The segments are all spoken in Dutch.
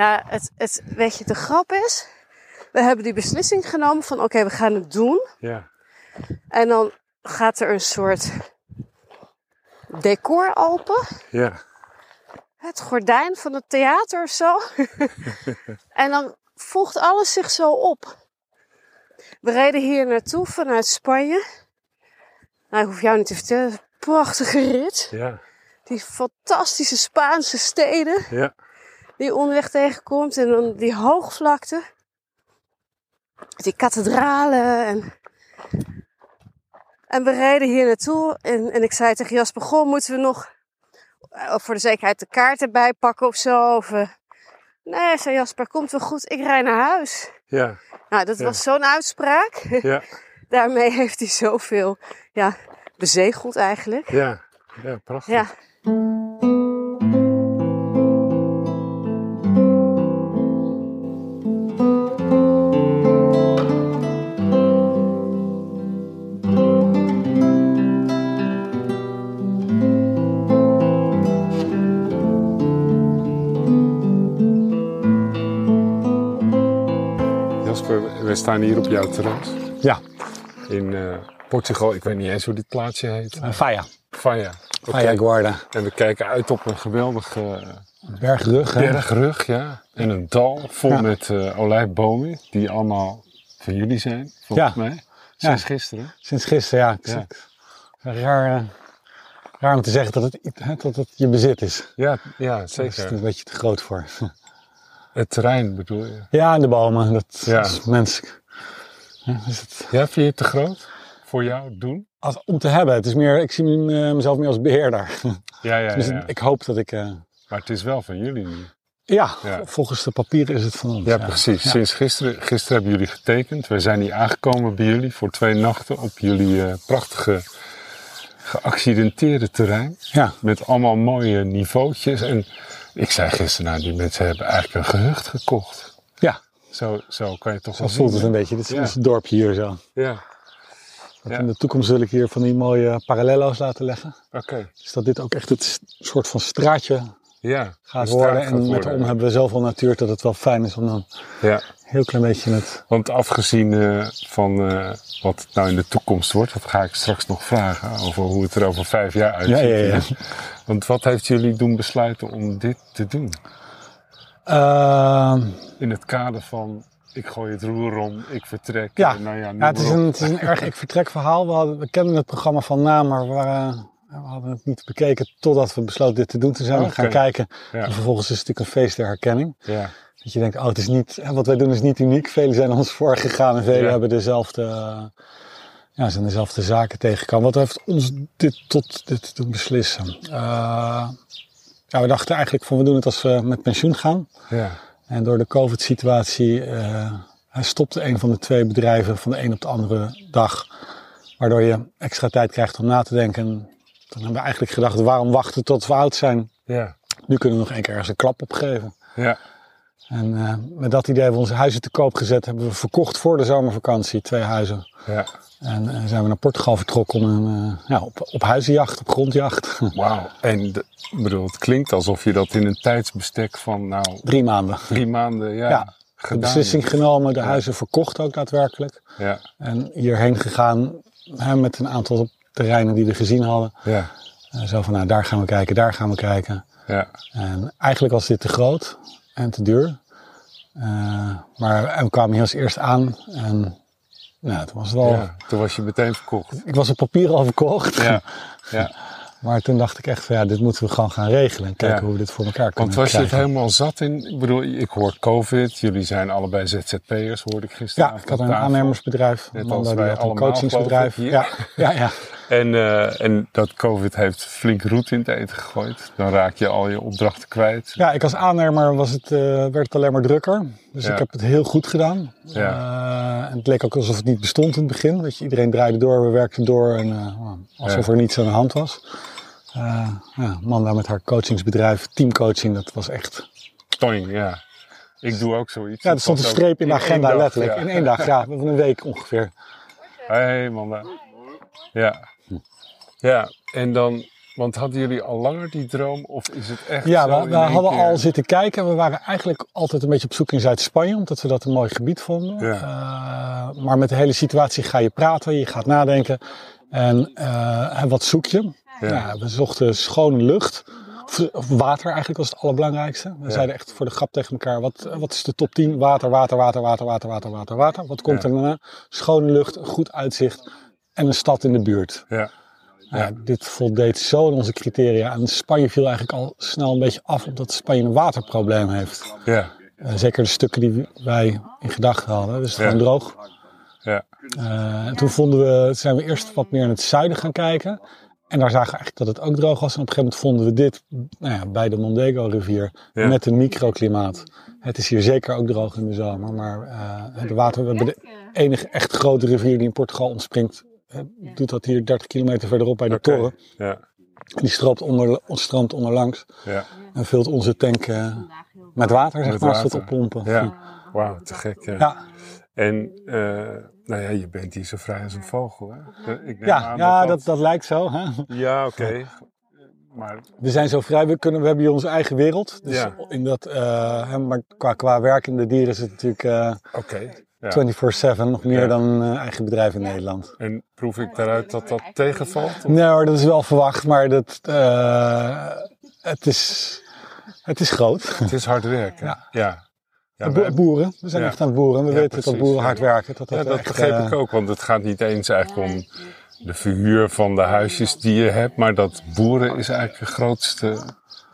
Ja, het, het, weet je, de grap is, we hebben die beslissing genomen van oké, we gaan het doen. Ja. En dan gaat er een soort decor open. Ja. Het gordijn van het theater of zo. en dan voegt alles zich zo op. We reden hier naartoe vanuit Spanje. Nou, ik hoef jou niet te vertellen. Prachtige rit. Ja. Die fantastische Spaanse steden Ja. Die onderweg tegenkomt. En dan die hoogvlakte. Die kathedralen. En, en we rijden hier naartoe. En, en ik zei tegen Jasper, goh, moeten we nog eh, voor de zekerheid de kaart erbij pakken of zo? Of, eh, nee, zei Jasper, komt wel goed. Ik rij naar huis. Ja. Nou, dat Ja. was zo'n uitspraak. Ja. Daarmee heeft hij zoveel ja, bezegeld eigenlijk. Ja. Ja, prachtig. Ja. We staan hier op jouw terras Ja, in eh, Portugal. Ik weet niet eens hoe dit plaatsje heet. uh. Faya. Oké. Faya Guarda. En we kijken uit op een geweldige Bergrug. hè? bergrug, ja. En een dal vol Ja. met eh, olijfbomen, die allemaal van jullie zijn, volgens Ja. mij. Sinds gisteren. Sinds gisteren, ja. Ja. Raar, raar om te zeggen dat het, hè, dat het je bezit is. Ja, ja, Daar is het zeker. een beetje te groot voor. Het terrein bedoel je. Ja, en de bomen. Dat Ja. is menselijk. Ja, is het, Ja, vind je het te groot voor jou doen? als, om te hebben. Het is meer, ik zie me- mezelf meer als beheerder. Ja, ja, Dus ja. ik hoop dat ik... eh, Maar het is wel van jullie nu. ja, Ja. volgens de papieren is het van ons. Ja, precies. Ja. Sinds gisteren, gisteren hebben jullie getekend. Wij zijn hier aangekomen bij jullie voor twee nachten op jullie eh, prachtige geaccidenteerde terrein. Ja. Met allemaal mooie niveautjes. En ik zei gisteren, nou die mensen hebben eigenlijk een gehucht gekocht. Ja, Zo, zo kan je toch zo wel voelt zien, het een beetje. Dit is Ja. ons dorpje hier zo. Ja, Ja. In de toekomst wil ik hier van die mooie parallello's laten leggen. oké. Dus dat dit ook echt het soort van straatje Ja. gaat worden. gaat En met om hebben we zoveel natuur dat het wel fijn is om dan Ja. Heel klein beetje het... Want afgezien eh, van eh, wat het nou in de toekomst wordt, dat ga ik straks nog vragen over hoe het er over vijf jaar uitziet. Ja, ja, ja. Want wat heeft jullie doen besluiten om dit te doen? Ehm, In het kader van ik gooi het roer om, ik vertrek. Ja. nou ja, ja, het, is een, het is een erg ik vertrek verhaal. We, hadden, we kenden het programma van naam, maar we, waren, we hadden het niet bekeken totdat we besloten dit te doen. Toen zijn we Oké. gaan kijken. Ja. En vervolgens is het natuurlijk een feest der herkenning. Ja, Dat je denkt, oh, het is niet, hè, wat wij doen is niet uniek. Velen zijn ons voorgegaan en velen Ja. hebben dezelfde, ja, zijn dezelfde zaken tegengekomen. Wat heeft ons dit tot dit doen beslissen? Eh, ja, we dachten eigenlijk van, we doen het als we met pensioen gaan. ja, En door de COVID-situatie eh, stopte een van de twee bedrijven van de een op de andere dag. Waardoor je extra tijd krijgt om na te denken. En dan hebben we eigenlijk gedacht, waarom wachten tot we oud zijn? ja, Nu kunnen we nog één keer ergens een klap opgeven. ja, En eh, met dat idee hebben we onze huizen te koop gezet. Hebben we verkocht voor de zomervakantie, twee huizen. ja. En eh, zijn we naar Portugal vertrokken om een, eh, ja, op, op huizenjacht, op grondjacht. Wauw. En de- bedoel, het klinkt alsof je dat in een tijdsbestek van nou Drie maanden. drie maanden ja, Ja, De beslissing genomen, de huizen verkocht ook daadwerkelijk. Ja, En hierheen gegaan hè, met een aantal terreinen die we gezien hadden. ja, zo van, nou, daar gaan we kijken, daar gaan we kijken. ja. En eigenlijk was dit te groot en te duur. Eh, maar we kwamen hier als eerst aan en nou, toen was het ja. Toen was je meteen verkocht. Ik was op papier al verkocht. Ja, ja. Maar toen dacht ik echt van ja, dit moeten we gewoon gaan regelen. En kijken Ja. hoe we dit voor elkaar kunnen Want was je het krijgen. helemaal zat in? Ik bedoel, ik hoor COVID. Jullie zijn allebei ZZP'ers, hoorde ik gisteren. Ja, ik had een aannemersbedrijf. Net als wij een coachingsbedrijf. Ja, ja, ja. En, eh, en dat COVID heeft flink roet in het eten gegooid. Dan raak je al je opdrachten kwijt. ja, ik als aannemer was het, eh, werd het alleen maar drukker. Dus Ja. ik heb het heel goed gedaan. Ja. Eh, en het leek ook alsof het niet bestond in het begin. Weet je, iedereen draaide door, we werkten door. En eh, alsof Ja. er niets aan de hand was. Ja, Amanda met haar coachingsbedrijf, teamcoaching, dat was echt... Toing, ja. Ik doe ook zoiets. Ja, er stond een streep in de agenda dag, letterlijk. ja. In één dag, ja. Hebben een week ongeveer. Hey, man. Ja. Ja, en dan Want hadden jullie al langer die droom of is het echt Ja, zo we, we hadden keer? al zitten kijken. We waren eigenlijk altijd een beetje op zoek in Zuid-Spanje, omdat we dat een mooi gebied vonden. Ja. Eh, maar met de hele situatie ga je praten, je gaat nadenken. En eh, en wat zoek je? Ja. Ja. we zochten schone lucht. Of, water eigenlijk was het allerbelangrijkste. We Ja. zeiden echt voor de grap tegen elkaar, wat, wat is de top 10? Water, water, water, water, water, water, water, water. Wat komt er daarna? Schone lucht, goed uitzicht en een stad in de buurt. Ja, ja, dit voldeed zo aan onze criteria. En Spanje viel eigenlijk al snel een beetje af omdat Spanje een waterprobleem heeft. ja, Eh, zeker de stukken die wij in gedachten hadden. Dus het Ja. gewoon droog. ja. Eh, en toen vonden we, zijn we eerst wat meer in het zuiden gaan kijken. En daar zagen we eigenlijk dat het ook droog was. En op een gegeven moment vonden we dit nou ja, bij de Mondego-rivier Ja. met een microklimaat. Het is hier zeker ook droog in de zomer. Maar eh, het water, we hebben de enige echt grote rivier die in Portugal ontspringt. Eh, doet dat hier 30 kilometer verderop bij de toren. Ja, Die stroomt, onder, stroomt onderlangs ja, en vult onze tank eh, met water, zeg Met maar, als we het oppompen. ja. Wauw, te gek. Ja. Ja, En eh, nou ja, je bent hier zo vrij als een vogel. Hè? Ik neem ja, aan ja dat, dat lijkt zo. Hè? Ja, oké. Maar We zijn zo vrij, we, kunnen, we hebben hier onze eigen wereld. Dus Ja. in dat, eh, hè, maar qua, qua werkende dieren is het natuurlijk eh, oké. Ja. 24-7, nog meer Ja. dan een eigen bedrijf in Nederland. En proef ik daaruit dat dat tegenvalt? Of- Nee hoor, dat is wel verwacht, maar dat, eh, het, is, het is groot. Het is hard werken. Ja. ja. Ja, wij- boeren, we zijn Ja. echt aan het boeren. We Ja, weten precies, dat boeren ja. hard werken. Dat, Ja, dat, dat echt, begreep eh, ik ook, want het gaat niet eens eigenlijk om de verhuur van de huisjes die je hebt, maar dat boeren is eigenlijk de grootste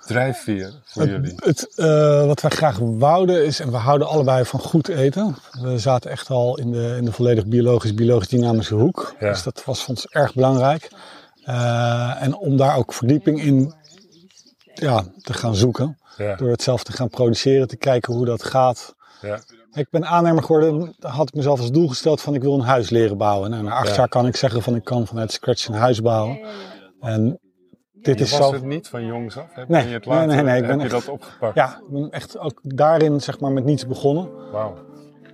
drijfveer voor jullie. Het, eh, wat wij graag wouden is, en we houden allebei van goed eten. We zaten echt al in de, in de volledig biologisch, biologisch dynamische hoek. Ja. Dus dat was voor ons erg belangrijk. Eh, en om daar ook verdieping in ja, te gaan zoeken. Ja, Door het zelf te gaan produceren, te kijken hoe dat gaat. ja, Ik ben aannemer geworden, had ik mezelf als doel gesteld van ik wil een huis leren bouwen. Nou, na acht Ja. jaar kan ik zeggen van ik kan vanuit scratch een huis bouwen. En dit je is was zo... het niet van jongs af? Heb Nee, je het nee, later, nee, nee, ik heb ben je echt- dat opgepakt? Ja, ik ben echt ook daarin zeg maar met niets begonnen. Wauw.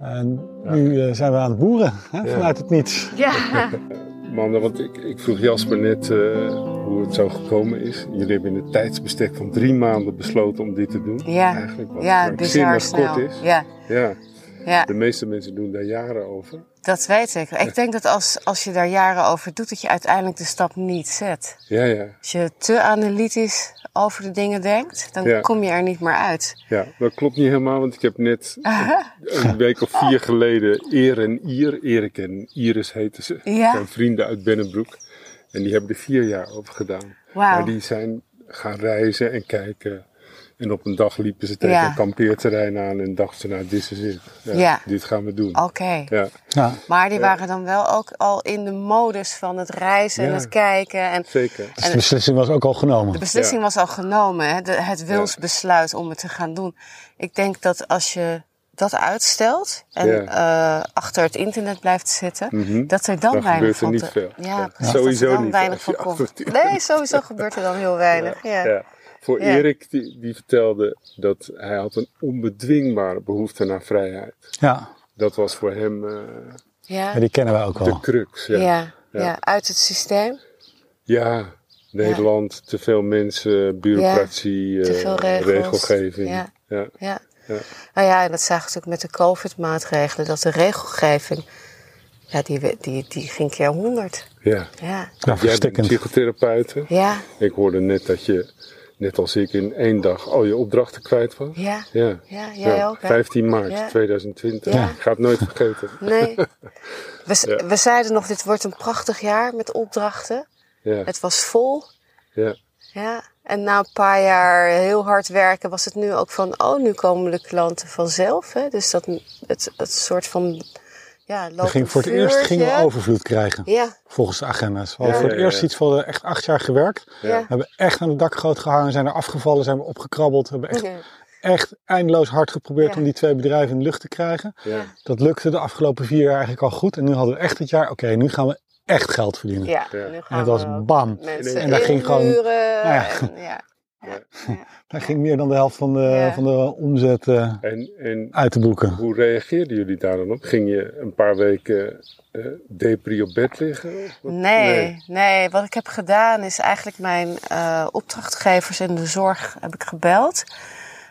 En nu eh, zijn we aan het boeren, hè, Ja. vanuit het niets. Ja. Mannen, want ik, ik vroeg Jasper net eh, hoe het zo gekomen is. Jullie hebben in een tijdsbestek van drie maanden besloten om dit te doen. Ja, Eigenlijk, wat ja bizar snel. kort is. Ja, Ja, ja, de meeste mensen doen daar jaren over. Dat weet ik. Ik denk dat als, als je daar jaren over doet, dat je uiteindelijk de stap niet zet. Ja, ja. Als je te analytisch over de dingen denkt, dan Ja. kom je er niet meer uit. Ja, dat klopt niet helemaal, want ik heb net een week of vier geleden Eer en Ier, Erik en Iris heten ze, Ja. zijn vrienden uit Bennenbroek. En die hebben er vier jaar over gedaan. Wauw. Maar die zijn gaan reizen en kijken. En op een dag liepen ze tegen Ja. een kampeerterrein aan en dachten ze, nou, dit is het. Ja, Ja. Dit gaan we doen. Oké. Ja, Ja, Maar die waren dan wel ook al in de modus van het reizen en het kijken. En zeker. dus de beslissing was ook al genomen. de beslissing Ja. was al genomen, hè? De, het wilsbesluit om het te gaan doen. Ik denk dat als je dat uitstelt en Ja. eh, achter het internet blijft zitten, Mhm. dat er dan, Dan weinig gebeurt er van niet veel. Ja, Ja. precies. Sowieso dat er dan niet, weinig van komt. Nee, sowieso gebeurt er dan heel weinig. Ja. Ja. Voor Ja. Erik, die, die vertelde dat hij had een onbedwingbare behoefte naar vrijheid. Ja, Dat was voor hem eh, Ja. die kennen wij ook de wel. crux. Ja. Ja. Ja. uit het systeem. Ja, Nederland, te veel mensen, bureaucratie, te eh, veel regels. regelgeving. Ja. Ja. Ja. Ja. Nou ja, en dat zagen we natuurlijk met de COVID-maatregelen, dat de regelgeving, ja, die, die, die ging keer honderd. ja. Ja. Ja, Jij bent verstikkend. psychotherapeut. Ja. Ik hoorde net dat je, net als ik, in één dag al je opdrachten kwijt was. Ja. Ja. Ja, jij ook, hè? 15 maart Ja. 2020. Ja. Ik ga het nooit vergeten. Nee. We, we zeiden nog, dit wordt een prachtig jaar met opdrachten. Ja. Het was vol. Ja. Ja. En na een paar jaar heel hard werken was het nu ook van, oh, nu komen de klanten vanzelf. Hè? Dus dat het, het soort van, ja, We loopt gingen voor het eerst gingen we overvloed krijgen, Ja, volgens de agenda's. We hadden Ja. voor het Ja, eerst ja. iets van we echt acht jaar gewerkt. ja. We hebben echt aan het dak groot gehangen, zijn er afgevallen, zijn we opgekrabbeld. We hebben echt, Ja. echt eindeloos hard geprobeerd Ja. om die twee bedrijven in de lucht te krijgen. Ja. Dat lukte de afgelopen vier jaar eigenlijk al goed. En nu hadden we echt het jaar, oké, nu gaan we echt geld verdienen. Ja, Ja. nu En het was bam. mensen En daar ging gewoon- nou ja. en ja. Daar ging meer dan de helft van de, Ja. van de omzet eh, En, en uit te boeken. hoe reageerden jullie daar dan op? Ging je een paar weken eh depri op bed liggen? Nee, nee, Wat ik heb gedaan is eigenlijk mijn eh, opdrachtgevers in de zorg heb ik gebeld.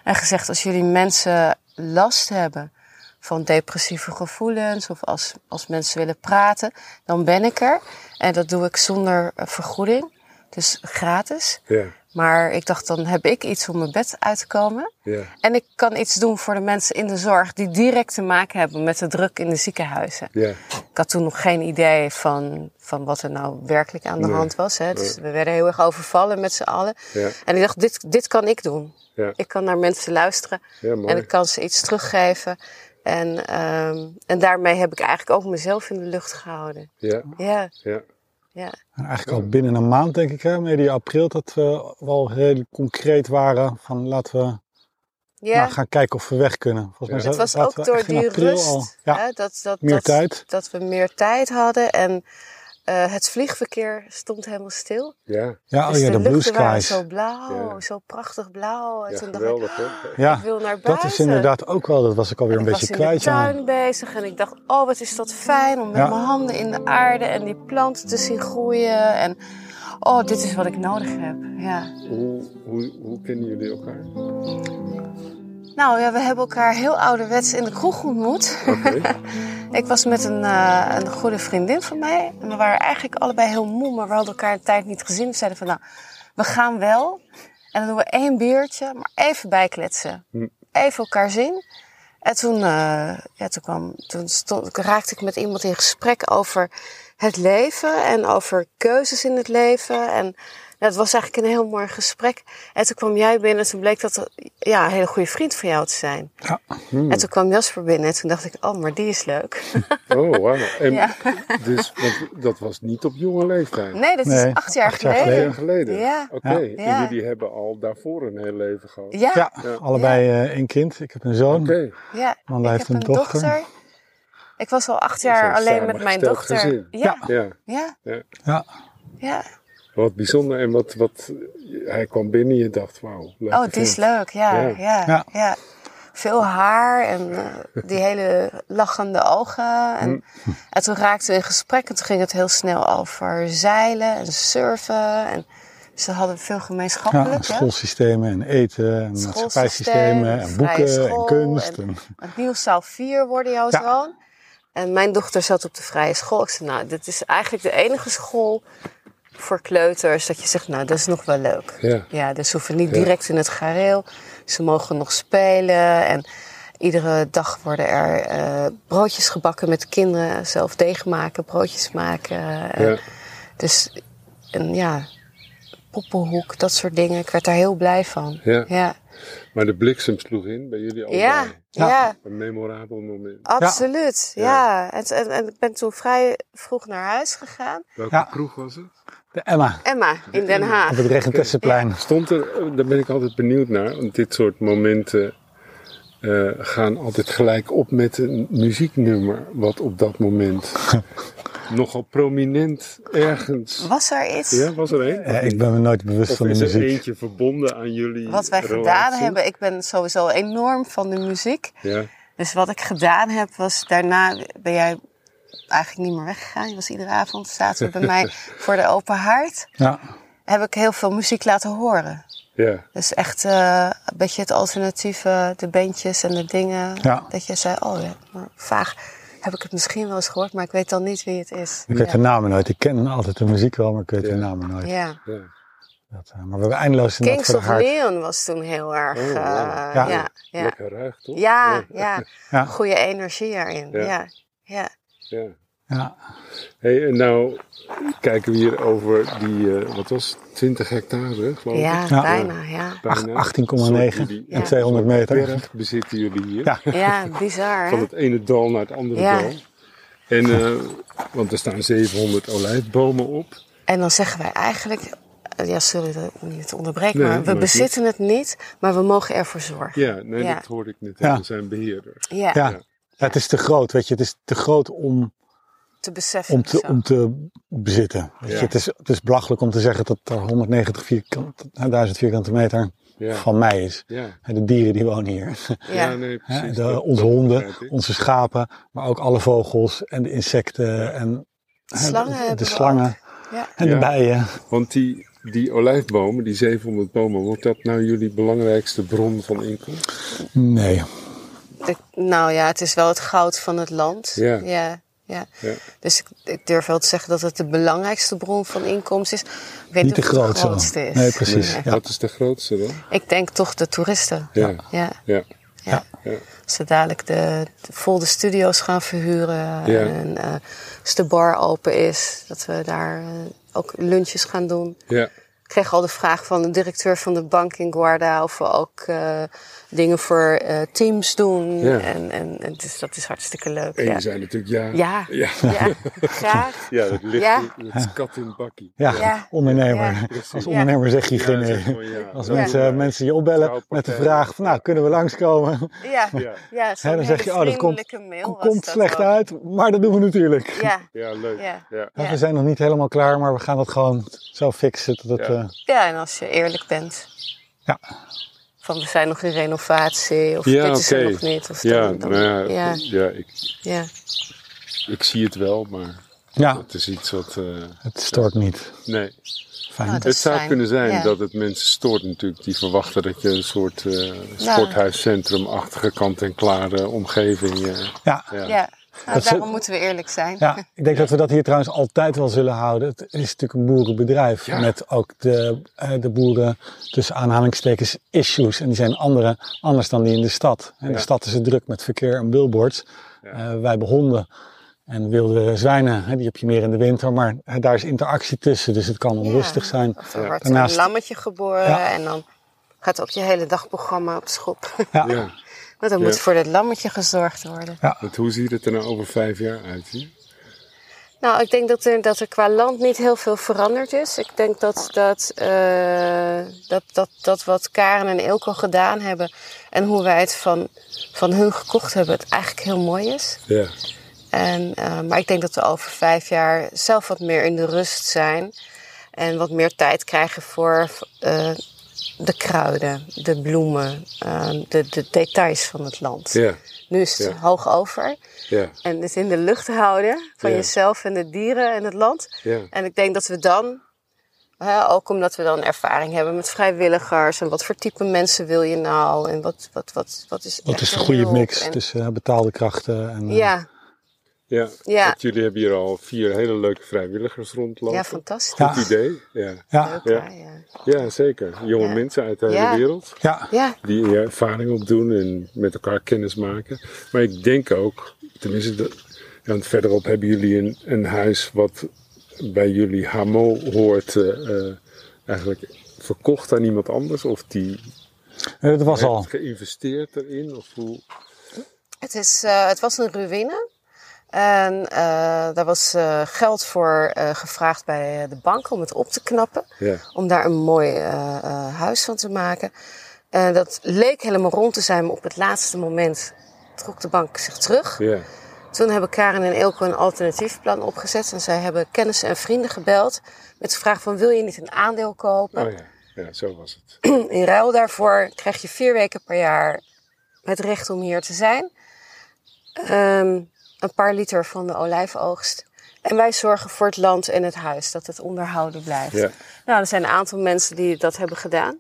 En gezegd, als jullie mensen last hebben van depressieve gevoelens... of als, als mensen willen praten, dan ben ik er. En dat doe ik zonder vergoeding, dus gratis. Ja, Maar ik dacht, dan heb ik iets om mijn bed uit te komen. ja, En ik kan iets doen voor de mensen in de zorg... die direct te maken hebben met de druk in de ziekenhuizen. ja. Ik had toen nog geen idee van, van wat er nou werkelijk aan de Nee, hand was. Hè. Dus we werden heel erg overvallen met z'n allen. Ja, En ik dacht, dit, dit kan ik doen. ja, Ik kan naar mensen luisteren en ik kan ze iets teruggeven. En, ehm, en daarmee heb ik eigenlijk ook mezelf in de lucht gehouden. Ja, Ja, ja. En eigenlijk al binnen een maand, denk ik, hè, medio april, dat we wel redelijk concreet waren van laten we ja. nou, gaan kijken of we weg kunnen. Volgens mij Ja. het was ook door die rust. al. Ja, hè, dat, dat, meer dat, tijd. dat we meer tijd hadden. En eh, het vliegverkeer stond helemaal stil. ja, Ja, oh dus ja, de de blue luchten waren skies. zo blauw, Ja. zo prachtig blauw. En ja toen dacht ik, hè? Ja, ik wil naar buiten. dat is inderdaad ook wel, dat was ik alweer En een ik beetje was in kwijt. de tuin bezig en ik dacht, oh wat is dat fijn om met Ja. mijn handen in de aarde en die planten te zien groeien. En oh, dit is wat ik nodig heb. Ja. Hoe, hoe, hoe kennen jullie elkaar? Nou ja, we hebben elkaar heel ouderwets in de kroeg ontmoet. Oké, ik was met een, eh, een goede vriendin van mij. En we waren eigenlijk allebei heel moe, maar we hadden elkaar een tijd niet gezien. We zeiden van, nou, we gaan wel. En dan doen we één biertje, maar even bijkletsen. Hm. Even elkaar zien. En toen, eh, ja, toen, kwam, toen stond, raakte ik met iemand in gesprek over het leven en over keuzes in het leven. En ja, het was eigenlijk een heel mooi gesprek. En toen kwam jij binnen en toen bleek dat ja, een hele goede vriend van jou te zijn. Ja. Hmm. En toen kwam Jasper binnen en toen dacht ik, oh, maar die is leuk. oh wauw. En Ja. dus, want dat was niet op jonge leeftijd? Nee, dat Nee, is acht jaar acht jaar Acht geleden. jaar geleden? Ja. Oké, Ja. en jullie hebben al daarvoor een heel leven gehad? Ja, ja. Ja, allebei eh, één kind. Ik heb een zoon. Oké, Wanda ik heeft heb een een dochter. dochter. Ik was al acht jaar alleen met mijn dochter. gezin. Ja, ja. ja, ja. Ja. ja. Wat bijzonder. En wat, wat, hij kwam binnen en je dacht, wauw. Oh, die is leuk. Ja, Ja. ja, ja. Ja. Veel haar en eh, die hele lachende ogen. En, en toen raakten we in gesprek en toen ging het heel snel over zeilen en surfen. En, dus we hadden veel Ja, gemeenschappelijk. hè. schoolsystemen en eten en maatschappijsystemen en boeken school en kunst. en- En, Niels zou vier worden, jouw Ja. zoon. En mijn dochter zat op de vrije school. Ik zei, nou, dit is eigenlijk de enige school voor kleuters. Dat je zegt, nou, dat is nog wel leuk. Ja. Ja, dus ze hoeven niet direct in het gareel. Ze mogen nog spelen. En iedere dag worden er eh, broodjes gebakken met de kinderen. Zelf deeg maken, broodjes maken. Eh, Ja. Dus, en ja, poppenhoek, dat soort dingen. Ik werd daar heel blij van. Ja. Ja, Maar de bliksem sloeg in bij jullie allebei. ja, Ja. ja. Een memorabel moment. Absoluut, Ja. ja. En, en, en ik ben toen vrij vroeg naar huis gegaan. Welke Ja. kroeg was het? De Emma Emma, in Den op Haag. het Regentesseplein. Stond er, daar ben ik altijd benieuwd naar, want dit soort momenten eh, gaan altijd gelijk op met een muzieknummer, wat op dat moment nogal prominent ergens. Was er iets Ja, was er een? Ja, ik ben me nooit bewust Of van de is er muziek. eentje verbonden aan jullie wat wij relatie? gedaan hebben? Ik ben sowieso enorm van de muziek. Ja, Dus wat ik gedaan heb was, daarna ben jij eigenlijk niet meer weggegaan. Je was iedere avond, zaten we bij mij voor de open haard. Ja, Heb ik heel veel muziek laten horen. ja, Dus echt eh, een beetje het alternatieve, de bandjes en de dingen. Ja. Dat je zei, oh ja, maar vaag heb ik het misschien wel eens gehoord, maar ik weet dan niet wie het is. ik weet ja. de namen nooit. Ik ken altijd de muziek wel, maar ik weet Ja. de namen nooit. Ja. ja. Dat, eh, maar we hebben eindeloos in dat Kings of. Leon was toen heel erg. Oh, eh. Ja. ja, ja. Lekker ruig, toch? Ja, ja. Ja. Goede energie erin. Ja. Ja. Ja. Hey, en nou kijken we hier over die, eh, wat was het, 20 hectare, geloof ik? Ja, Ja. bijna, ja. Bijna. 18,9 Soort jullie- en Ja. 200 meter. Berg bezitten jullie hier. Ja. Ja, bizar Van het ene dal naar het andere Ja. dal. En, eh, want er staan 700 olijfbomen op. En dan zeggen wij eigenlijk, eh, ja sorry dat ik niet onderbreek, Nee, maar we bezitten het niet, maar we mogen ervoor zorgen. Ja, nee, Ja. dat hoorde ik net. Ja. We zijn Ja. Ja, het is te groot, weet je. Het is te groot om te beseffen. om te, zo. om te bezitten. Je, het, is, het is belachelijk om te zeggen dat er 190 vierkant, 1000 vierkante meter Ja. van mij is. Ja. En De dieren die wonen hier. ja. nee, precies. de, onze honden, onze schapen, maar ook alle vogels en de insecten en hè, Slangen de, de slangen Ja. en Ja. de bijen. Want die, die olijfbomen, die 700 bomen, wordt dat nou jullie belangrijkste bron van inkomsten? Nee, De- nou ja, het is wel het goud van het land. Ja. ja, ja. Ja. Dus ik, ik durf wel te zeggen dat het de belangrijkste bron van inkomsten is. Ik weet niet de grootste. grootste is. Nee, precies. Nee. Ja. Wat is de grootste dan? Ik denk toch de toeristen. Ja. Ja. Ja. Ja. Ja. Als ze dadelijk de, de, vol de studio's gaan verhuren. Ja. En eh, als de bar open is, dat we daar eh, ook lunches gaan doen. Ja. Ik kreeg al de vraag van de directeur van de bank in Guarda of we ook eh, dingen voor eh, teams doen. Ja. En, en, en dus dat is hartstikke leuk. En ja. je zei natuurlijk ja. Ja. Ja. Ja, graag. Ja, dat ligt Ja. dat is kat in bakkie. Ja, Ja. ondernemer. Ja. Als ondernemer zeg je Ja, geen nee. Als Ja. mensen, mensen je opbellen met de vraag van nou, kunnen we langskomen? Ja, Ja. Hè, dan zeg je, hele oh, dat komt, vriendelijke mail was komt dat slecht uit, maar dat doen we natuurlijk. Ja, Ja, leuk. Ja. Ja. Ja, Ja. We zijn nog niet helemaal klaar, maar we gaan dat gewoon zo fixen. Dat het, Ja. en als je eerlijk bent. Ja. Van we zijn nog in renovatie of Ja, dit is er nog niet. Of Ja, dan, dan- nou ja, ja, ja. ik, ja. ik zie het wel, maar ja, het is iets wat... eh, het stoort niet. nee. Fijn. Nou, Het zou fijn. kunnen zijn Ja. dat het mensen stoort natuurlijk. Die verwachten dat je een soort eh sporthuiscentrum-achtige kant-en-klare omgeving... eh, ja. ja. Nou, daarom moeten we eerlijk zijn. Ja, ik denk dat we dat hier trouwens altijd wel zullen houden. Het is natuurlijk een boerenbedrijf Ja. met ook de, eh, de boeren tussen aanhalingstekens issues. En die zijn andere, anders dan die in de stad. In Ja. de stad is het druk met verkeer en billboards. Ja. Eh, wij hebben honden en wilde zwijnen, hè, die heb je meer in de winter. Maar hè, daar is interactie tussen, dus het kan onrustig zijn. Of er Ja. wordt Daarnaast- een lammetje geboren Ja. en dan gaat ook je hele dagprogramma op schop. Ja, Ja. Want dan Ja. moet voor dat lammetje gezorgd worden. Want hoe ziet het er nou over vijf jaar uit? hier? Nou, ik denk dat er, dat er qua land niet heel veel veranderd is. Ik denk dat, dat, eh, dat, dat, dat wat Karen en Ilko gedaan hebben en hoe wij het van, van hun gekocht hebben, het eigenlijk heel mooi is. Ja. En, eh, maar ik denk dat we over vijf jaar zelf wat meer in de rust zijn. En wat meer tijd krijgen voor eh, de kruiden, de bloemen, eh, de, de details van het land. Ja. Nu is het Ja. hoog over. Ja. En het in de lucht houden van Ja. jezelf en de dieren en het land. Ja. En ik denk dat we dan, hè, ook omdat we dan ervaring hebben met vrijwilligers. En wat voor type mensen wil je nou? En wat, wat, wat, wat is Wat is de een goede mix En- tussen eh, betaalde krachten en... eh, Ja, Ja. Ja. Want jullie hebben hier al vier hele leuke vrijwilligers rondlopen. ja, fantastisch. Ja. Goed idee. Ja. Ja, Leuk, Ja. ja. zeker. Jonge Ja. mensen uit de hele wereld. ja, Ja, Die ervaring opdoen en met elkaar kennis maken. Maar ik denk ook, tenminste, dat, want verderop hebben jullie een, een huis wat bij jullie HMO hoort, eh, eh, eigenlijk verkocht aan iemand anders? Of die dat was al. heeft geïnvesteerd erin? Of hoe? het, is, eh, het was een ruïne. En eh, daar was eh, geld voor eh, gevraagd bij de bank om het op te knappen. Ja, om daar een mooi huis van te maken. En dat leek helemaal rond te zijn, maar op het laatste moment trok de bank zich terug. ja, Toen hebben Karen en Ilko een alternatief plan opgezet. En zij hebben kennissen en vrienden gebeld met de vraag van wil je niet een aandeel kopen? oh ja, ja, zo was het. In ruil daarvoor krijg je vier weken per jaar het recht om hier te zijn. Ehm, een paar liter van de olijfoogst. En wij zorgen voor het land en het huis, dat het onderhouden blijft. Ja. Nou, er zijn een aantal mensen die dat hebben gedaan.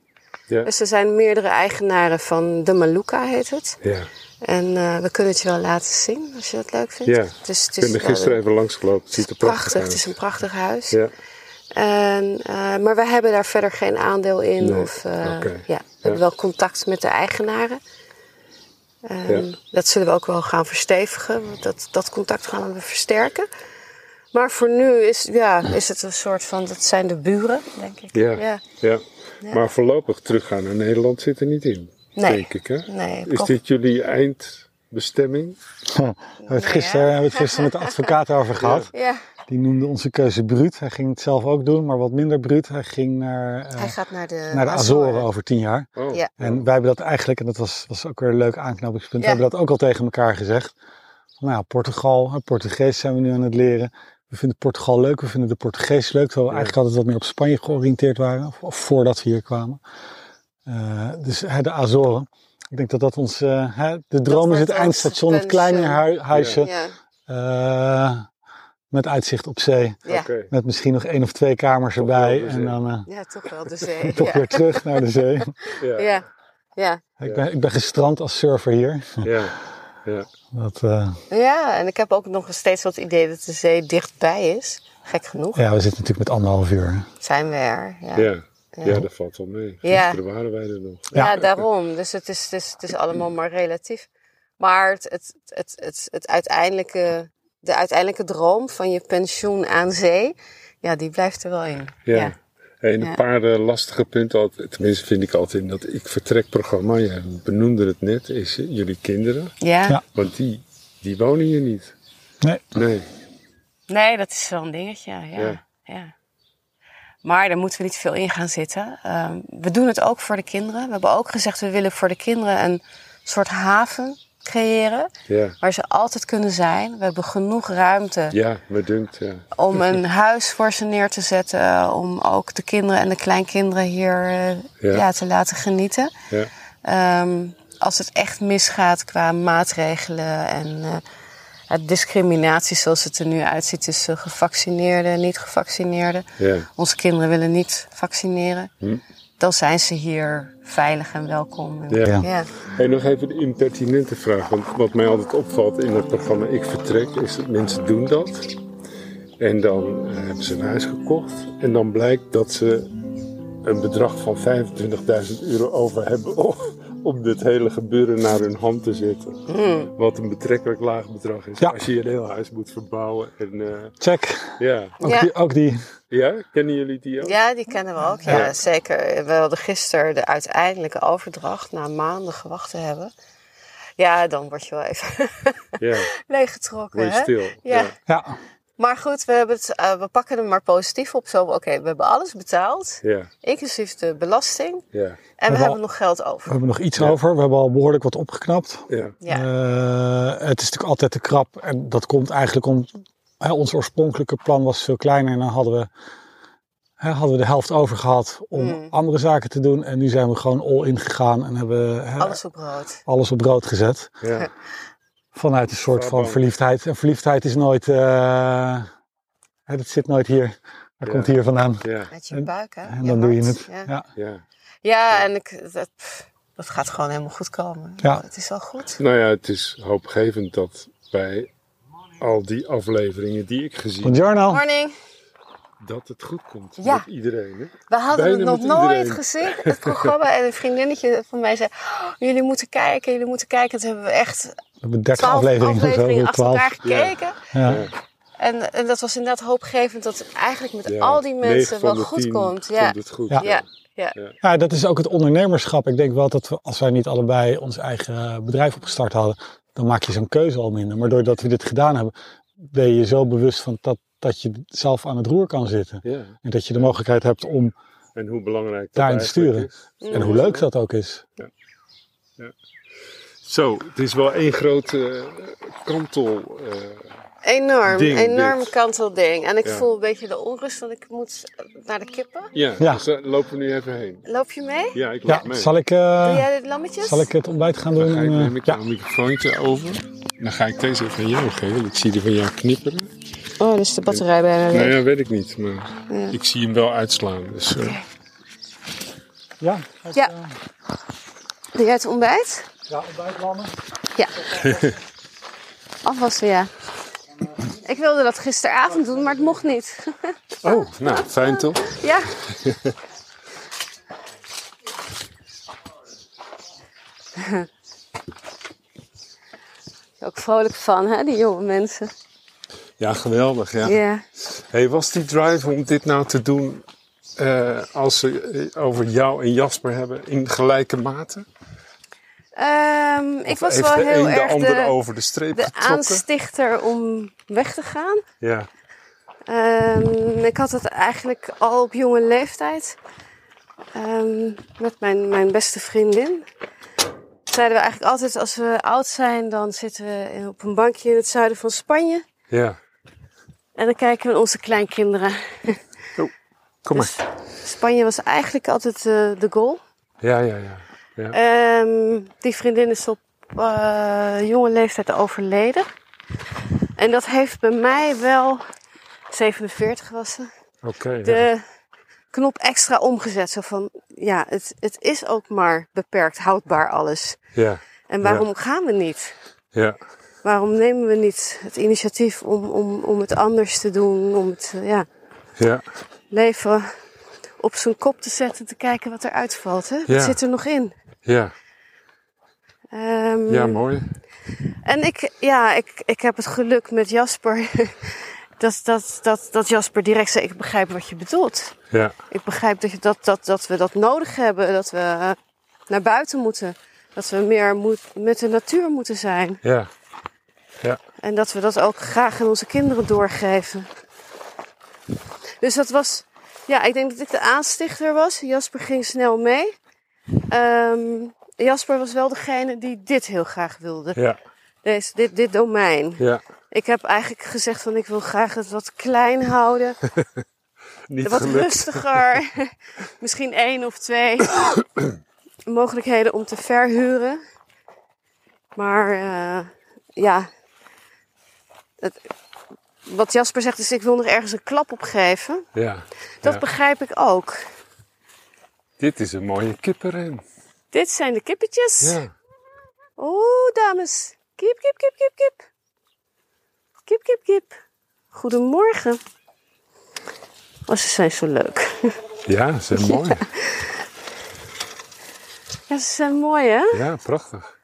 Ja, Dus er zijn meerdere eigenaren van de Maluka, heet het. ja. En eh, we kunnen het je wel laten zien, als je dat leuk vindt. Ja, Het is, het ik ben is er wel- gisteren even langs gelopen. Het ziet er prachtig, prachtig. Het is een prachtig huis. Ja, En, eh, maar we hebben daar verder geen aandeel in. Nee, Of, eh, ja, we hebben wel contact met de eigenaren. Ehm, Ja. Dat zullen we ook wel gaan verstevigen. want Dat, dat contact gaan we versterken. Maar voor nu is, ja, is het een soort van, dat zijn de buren, denk ik. ja, ja. ja. Maar voorlopig teruggaan naar Nederland zit er niet in, Nee. denk ik. Hè? Nee, Is dit jullie eindbestemming? We hebben het gisteren, we hebben het gisteren met de advocaat over gehad. Ja, Die noemde onze keuze bruut. Hij ging het zelf ook doen, maar wat minder bruut. Hij ging naar, eh, hij gaat naar de, naar de Azoren over tien jaar. Oh, Ja. En wij hebben dat eigenlijk, en dat was, was ook weer een leuk aanknopingspunt, Ja. we hebben dat ook al tegen elkaar gezegd. nou ja, Portugal, Portugees zijn we nu aan het leren. We vinden Portugal leuk, we vinden de Portugees leuk, terwijl we Ja. eigenlijk altijd wat meer op Spanje georiënteerd waren, of, of voordat we hier kwamen. Eh, dus hè, de Azoren. Ik denk dat dat ons, eh, hè, de droom is het eindstation, het kleine huisje Ja, eh, met uitzicht op zee. ja. Met misschien nog één of twee kamers Toch erbij en dan eh, ja, toch wel de zee. toch ja. weer terug naar de zee. Ja. Ja, ja. Ik ben, ik ben gestrand als surfer hier. Ja. Ja. Dat, eh, ja, en ik heb ook nog steeds wel het idee dat de zee dichtbij is. Gek genoeg. ja, we zitten natuurlijk met anderhalf uur. Zijn we er. Ja, Ja. Ja. ja, dat valt wel mee. Ja. Waren wij er nog. Ja. Ja, daarom. Dus het is, het, is, het is allemaal maar relatief. Maar het, het, het, het, het uiteindelijke, de uiteindelijke droom van je pensioen aan zee, ja, die blijft er wel in. Ja. Ja. En Ja. een paar lastige punten, tenminste vind ik altijd in dat ik vertrekprogramma, je benoemde het net, is jullie kinderen. Ja? Ja. Want die, die wonen hier niet. Nee. Nee. Nee, dat is wel een dingetje. Ja. Ja. Ja. Maar daar moeten we niet veel in gaan zitten. Ehm, we doen het ook voor de kinderen. We hebben ook gezegd, we willen voor de kinderen een soort haven creëren. Ja. Waar ze altijd kunnen zijn. We hebben genoeg ruimte Ja, me dunkt, ja. om een huis voor ze neer te zetten. Om ook de kinderen en de kleinkinderen hier eh, Ja. ja. te laten genieten. Ja. Ehm, als het echt misgaat qua maatregelen en eh, discriminatie zoals het er nu uitziet tussen gevaccineerden en niet gevaccineerden. Ja. Onze kinderen willen niet vaccineren. Hm. Dan zijn ze hier veilig en welkom. En- Ja. Ja. ja. En nog even de impertinente vraag. Want wat mij altijd opvalt in het programma Ik Vertrek, is dat mensen doen dat. En dan eh, hebben ze een huis gekocht. En dan blijkt dat ze een bedrag van 25.000 euro over hebben om, om dit hele gebeuren naar hun hand te zetten. Hm. Wat een betrekkelijk laag bedrag is. Ja. Als je een heel huis moet verbouwen. En, eh, Check. ja. Ook, Ja. Die, ook die. ja, kennen jullie die ook? Ja, die kennen we ook. Ja, Ja. zeker. We hadden gisteren de uiteindelijke overdracht na maanden gewacht te hebben. Ja, dan word je wel even Ja, leeggetrokken. word je hè? stil. Ja. Maar goed, we, hebben het, eh, we pakken hem maar positief op. Zo, oké, we hebben alles betaald, Ja, inclusief de belasting. ja, En we al- hebben nog geld we over. hebben nog iets Ja. over. We hebben al behoorlijk wat opgeknapt. ja. Ja, Eh, het is natuurlijk altijd te krap. En dat komt eigenlijk om... Hè, ons oorspronkelijke plan was veel kleiner. En dan hadden we, hè, hadden we de helft over gehad om Mm. andere zaken te doen. En nu zijn we gewoon all in gegaan. En hebben we, hè, alles op rood. alles op brood gezet. ja. Vanuit een soort van verliefdheid. En verliefdheid is nooit... eh, hè, dat zit nooit hier. Dat Ja. komt hier vandaan. ja. Met je buik, hè? En Je dan doe je het. Ja, Ja. ja. ja en ik, dat, gaat gewoon helemaal goed komen. Ja. Het is wel goed. Nou ja, het is hoopgevend dat bij al die afleveringen die ik gezien heb, Buongiorno. Morning. Dat het goed komt Ja. met iedereen. Hè? We hadden Bijna het nog nooit iedereen. gezien, het programma. En een vriendinnetje van mij zei, "Oh, jullie moeten kijken, jullie moeten kijken. Toen hebben we echt We hebben 30 twaalf afleveringen, afleveringen, of zo. achter 12. elkaar gekeken. Ja. Ja. En, en dat was inderdaad hoopgevend dat het eigenlijk met Ja, al die mensen wel de goed komt. Ja. het goed. Ja. Ja. Ja. Ja, dat is ook het ondernemerschap. Ik denk wel dat we, als wij niet allebei ons eigen bedrijf opgestart hadden, dan maak je zo'n keuze al minder. Maar doordat we dit gedaan hebben, ben je zo bewust van dat, dat je zelf aan het roer kan zitten. Ja. En dat je de mogelijkheid hebt om, En hoe belangrijk dat Daarin eigenlijk sturen. is. en hoe leuk dat ook is. Zo, het is wel één grote kantel. eh, Enorm, Ding, enorm dit. kantelding. En ik Ja. voel een beetje de onrust, want ik moet naar de kippen. ja, Ja. dus daar lopen we nu even heen. Loop je mee? Ja, ik Ja, loop mee. zal ik, Doe eh, jij de lammetjes? zal ik het ontbijt gaan doen? Dan ga ik, En, eh, neem ik ja. jouw microfoontje over. Dan ga ik deze even aan jou geven, ik zie die van jou knipperen. Oh, dus de batterij bijna Nou leeg. ja, weet ik niet, maar Ja. ik zie hem wel uitslaan. Dus, eh, ja, Ja. Doe jij het ontbijt? ja, ontbijtlammen. Ja. Afwassen, ja. Ik wilde dat gisteravond doen, maar het mocht niet. Oh, nou, fijn toch? Ja. Ook vrolijk van, hè, die jonge mensen. Ja, geweldig, ja. Ja. Hey, was die drive om dit nou te doen eh, als ze eh, over jou en Jasper hebben in gelijke mate? Ehm, ik was wel de heel de erg de, over de streep de aanstichter om weg te gaan. Ja, Ehm, ik had het eigenlijk al op jonge leeftijd. ehm, met mijn, mijn beste vriendin. zeiden we eigenlijk altijd als we oud zijn, dan zitten we op een bankje in het zuiden van Spanje. Ja. En dan kijken we naar onze kleinkinderen. Kom Dus maar. Spanje was eigenlijk altijd eh, de goal. Ja, ja, ja. ja. Ehm, die vriendin is op eh, jonge leeftijd overleden. En dat heeft bij mij wel, 47 was ze, Oké. de knop extra omgezet. Zo van, ja, het, het is ook maar beperkt houdbaar alles. Ja, En waarom gaan we niet? ja, Waarom nemen we niet het initiatief om, om, om het anders te doen? Om het eh, ja, ja, leven op zijn kop te zetten, te kijken wat er uitvalt. Hè? Ja. Wat zit er nog in? ja. Ehm, Ja, mooi. En ik, ja, ik, ik heb het geluk met Jasper. dat, dat, dat, dat Jasper direct zei: Ik begrijp wat je bedoelt. Ja, Ik begrijp dat, je dat, dat, dat we dat nodig hebben. Dat we eh, naar buiten moeten. Dat we meer moet, met de natuur moeten zijn. ja, ja, En dat we dat ook graag aan onze kinderen doorgeven. Dus dat was, ja, ik denk dat ik de aanstichter was. Jasper ging snel mee. Ehm, Jasper was wel degene die dit heel graag wilde. ja, Deze, dit, dit domein. ja. Ik heb eigenlijk gezegd van ik wil graag het wat klein houden. Niet wat gelukt. rustiger. Misschien één of twee mogelijkheden om te verhuren. Maar eh, ja, het, wat Jasper zegt is ik wil nog ergens een klap op geven. Ja, Dat ja. begrijp ik ook. Dit is een mooie kippenren. Dit zijn de kippetjes. Ja, Oeh, dames. Kip, kip, kip, kip, kip. Kip, kip, kip. Goedemorgen. Oh, ze zijn zo leuk. ja, ze zijn mooi. Ja, ze zijn mooi, hè? Ja, prachtig.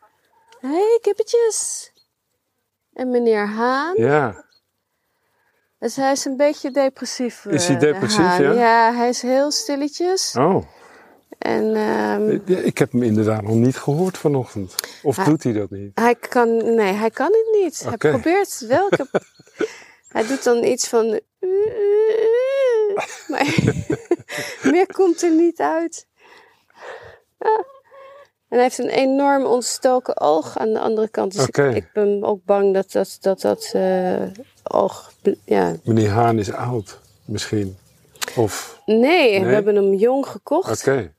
Hé, hey, kippetjes. En meneer Haan. Ja, Dus hij is een beetje depressief. Is hij eh, de depressief, Haan. ja? Ja, hij is heel stilletjes. oh. En ehm, Ik heb hem inderdaad nog niet gehoord vanochtend. Of Hij- doet hij dat niet? hij kan... Nee, hij kan het niet. Hij probeert wel. Hij doet dan iets van... Maar meer komt er niet uit. Ja. En hij heeft een enorm ontstoken oog aan de andere kant. Dus ik- ben ook bang dat dat, dat, dat eh, oog... Ja. Meneer Haan is oud, misschien. Of, Nee, we hebben hem jong gekocht. oké.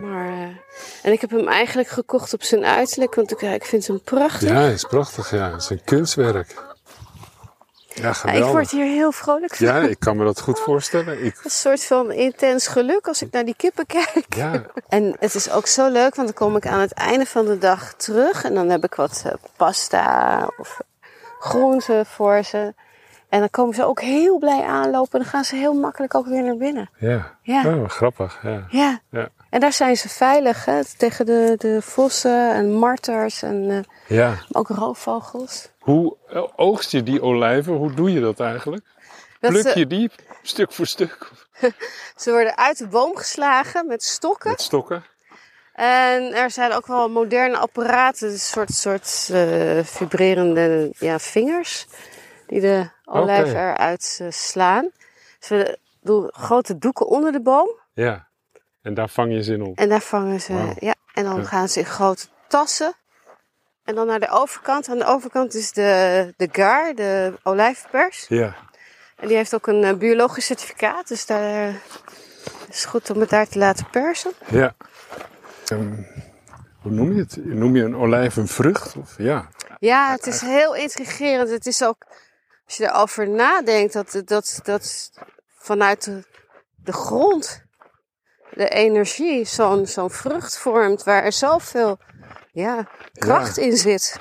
Maar, eh, en ik heb hem eigenlijk gekocht op zijn uiterlijk, want ik, ik vind hem prachtig. Ja, hij is prachtig, ja. Het is een kunstwerk. Ja, ik word hier heel vrolijk van. Ja, ik kan me dat goed voorstellen. Ik, Een soort van intens geluk als ik naar die kippen kijk. ja, En het is ook zo leuk, want dan kom ik aan het einde van de dag terug. En dan heb ik wat eh, pasta of groenten voor ze. En dan komen ze ook heel blij aanlopen. En dan gaan ze heel makkelijk ook weer naar binnen. ja. Ja. Oh, grappig, ja. Ja. Ja, En daar zijn ze veilig, hè? tegen de, de vossen en marters en eh, ja. ook roofvogels. Hoe eh, oogst je die olijven? Hoe doe je dat eigenlijk? Dat Pluk je die stuk voor stuk Ze worden uit de boom geslagen met stokken. met stokken? En er zijn ook wel moderne apparaten, een soort, soort eh, vibrerende ja, vingers, die de olijf eruit slaan. Ze doen grote doeken onder de boom Ja. En daar vang je zin op. en daar vangen ze. Ja, en dan Ja. gaan ze in grote tassen. En dan naar de overkant. Aan de overkant is de, de gar, de olijfpers. Ja. En die heeft ook een eh, biologisch certificaat, dus daar eh, is het goed om het daar te laten persen. Ja. Ehm, hoe noem je het? Noem je een olijf een vrucht? Of, ja. Ja, het is heel intrigerend. Het is ook, als je erover nadenkt, dat, dat, dat vanuit de, de grond de energie zo'n zo'n vrucht vormt waar er zoveel ja, kracht in zit.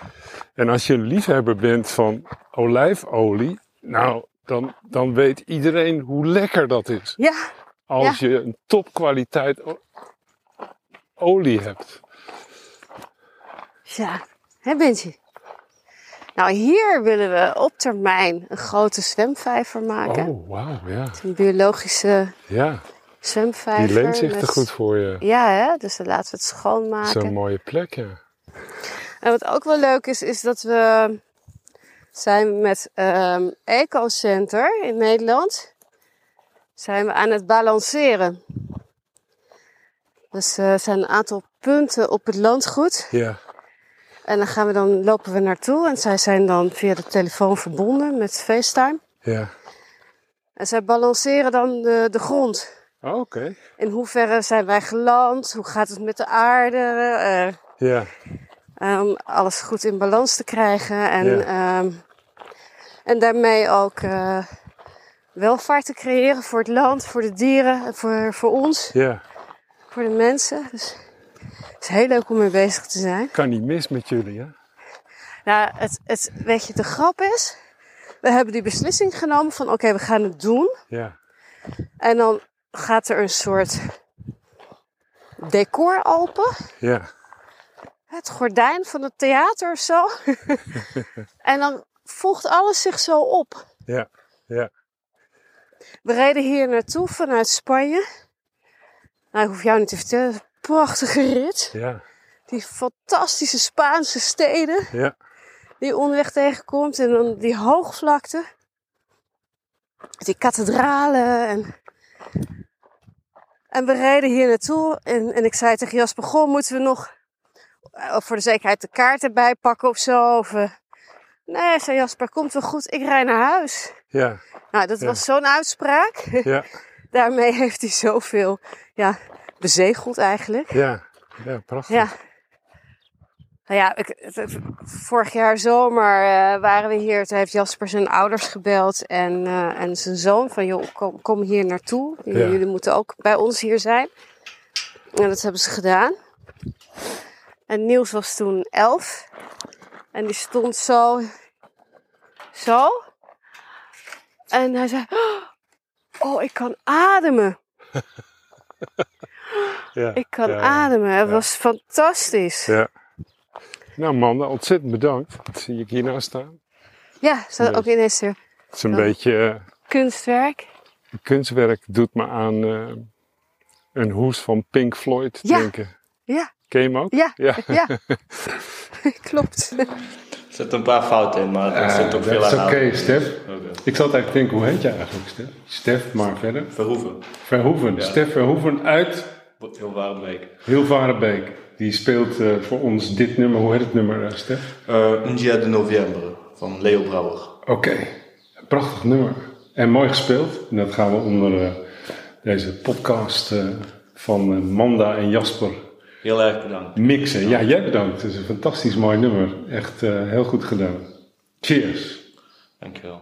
En als je een liefhebber bent van olijfolie, nou, dan, dan weet iedereen hoe lekker dat is. Ja, Als je een topkwaliteit olie hebt. ja. Hè, Bintje? Nou, hier willen we op termijn een grote zwemvijver maken. Oh, wauw, ja. Een biologische Ja, zwemvijver. die leent zich te goed voor je. Ja, hè? dus dan laten we het schoonmaken. Zo'n mooie plek, ja. En wat ook wel leuk is, is dat we zijn met ehm Ecocenter in Nederland zijn we aan het balanceren. Dus eh, er zijn een aantal punten op het landgoed. Ja. En dan, gaan we dan lopen we naartoe. En zij zijn dan via de telefoon verbonden met FaceTime. Ja. En zij balanceren dan de, de grond. Oh, Oké. In hoeverre zijn wij geland? Hoe gaat het met de aarde? Eh, Ja. om alles goed in balans te krijgen. En, Ja. ehm, en daarmee ook eh, welvaart te creëren voor het land, voor de dieren, en voor, voor ons, Ja. voor de mensen. Dus het is heel leuk om mee bezig te zijn. Kan niet mis met jullie, hè? Nou, het, het, weet je, de grap is, we hebben die beslissing genomen van oké, we gaan het doen. Ja. En dan gaat er een soort decor open. Ja. Het gordijn van het theater of zo. en dan voegt alles zich zo op. Ja. Ja. We reden hier naartoe vanuit Spanje. Nou, ik hoef jou niet te vertellen, een prachtige rit. Ja. Die fantastische Spaanse steden Ja. die je onderweg tegenkomt. En dan die hoogvlakte. Die kathedralen. En, en we reden hier naartoe. En, en ik zei tegen Jasper, goh, moeten we nog eh, voor de zekerheid de kaart erbij pakken of zo? Of, eh, nee, zei Jasper, komt wel goed, ik rij naar huis. Ja. Nou, dat Ja. was zo'n uitspraak. Ja. Daarmee heeft hij zoveel ja, bezegeld eigenlijk. Ja. Ja, prachtig. Ja. Nou ja, ik, vorig jaar zomer eh, waren we hier. Toen heeft Jasper zijn ouders gebeld en, eh, en zijn zoon van... joh, kom, kom hier naartoe. Jullie, Ja. jullie moeten ook bij ons hier zijn. En dat hebben ze gedaan. En Niels was toen elf. En die stond zo... Zo. En hij zei... Oh, ik kan ademen. Ja. Ik kan Ja, ademen. Het was fantastisch. Ja. Nou, Manda, ontzettend bedankt. Dat zie ik hier nou staan. Ja, staat ook ineens er Het is een Ja. beetje... eh, kunstwerk. kunstwerk doet me aan eh, een hoes van Pink Floyd Ja. denken. Ja, Ken je hem ook? ja, Ja. ja. Klopt. Er zitten een paar fouten in, maar er zit ook veel dat is aan. oké, Stef. Oké. Ik zat eigenlijk te denken, hoe heet je eigenlijk, Stef? Stef, maar verder. Verhoeven, Verhoeven. Ja. Stef Verhoeven uit heel Warenbeek. Hilvarenbeek. Die speelt eh, voor ons dit nummer. Hoe heet het nummer, eh, Stef? Uh, Un dia de november van Leo Brouwer. Oké, prachtig nummer. En mooi gespeeld. En dat gaan we onder eh, deze podcast eh, van eh, Manda en Jasper Heel erg bedankt. mixen. Ja, jij bedankt. Het is een fantastisch mooi nummer. Echt eh, heel goed gedaan. Cheers. Dankjewel.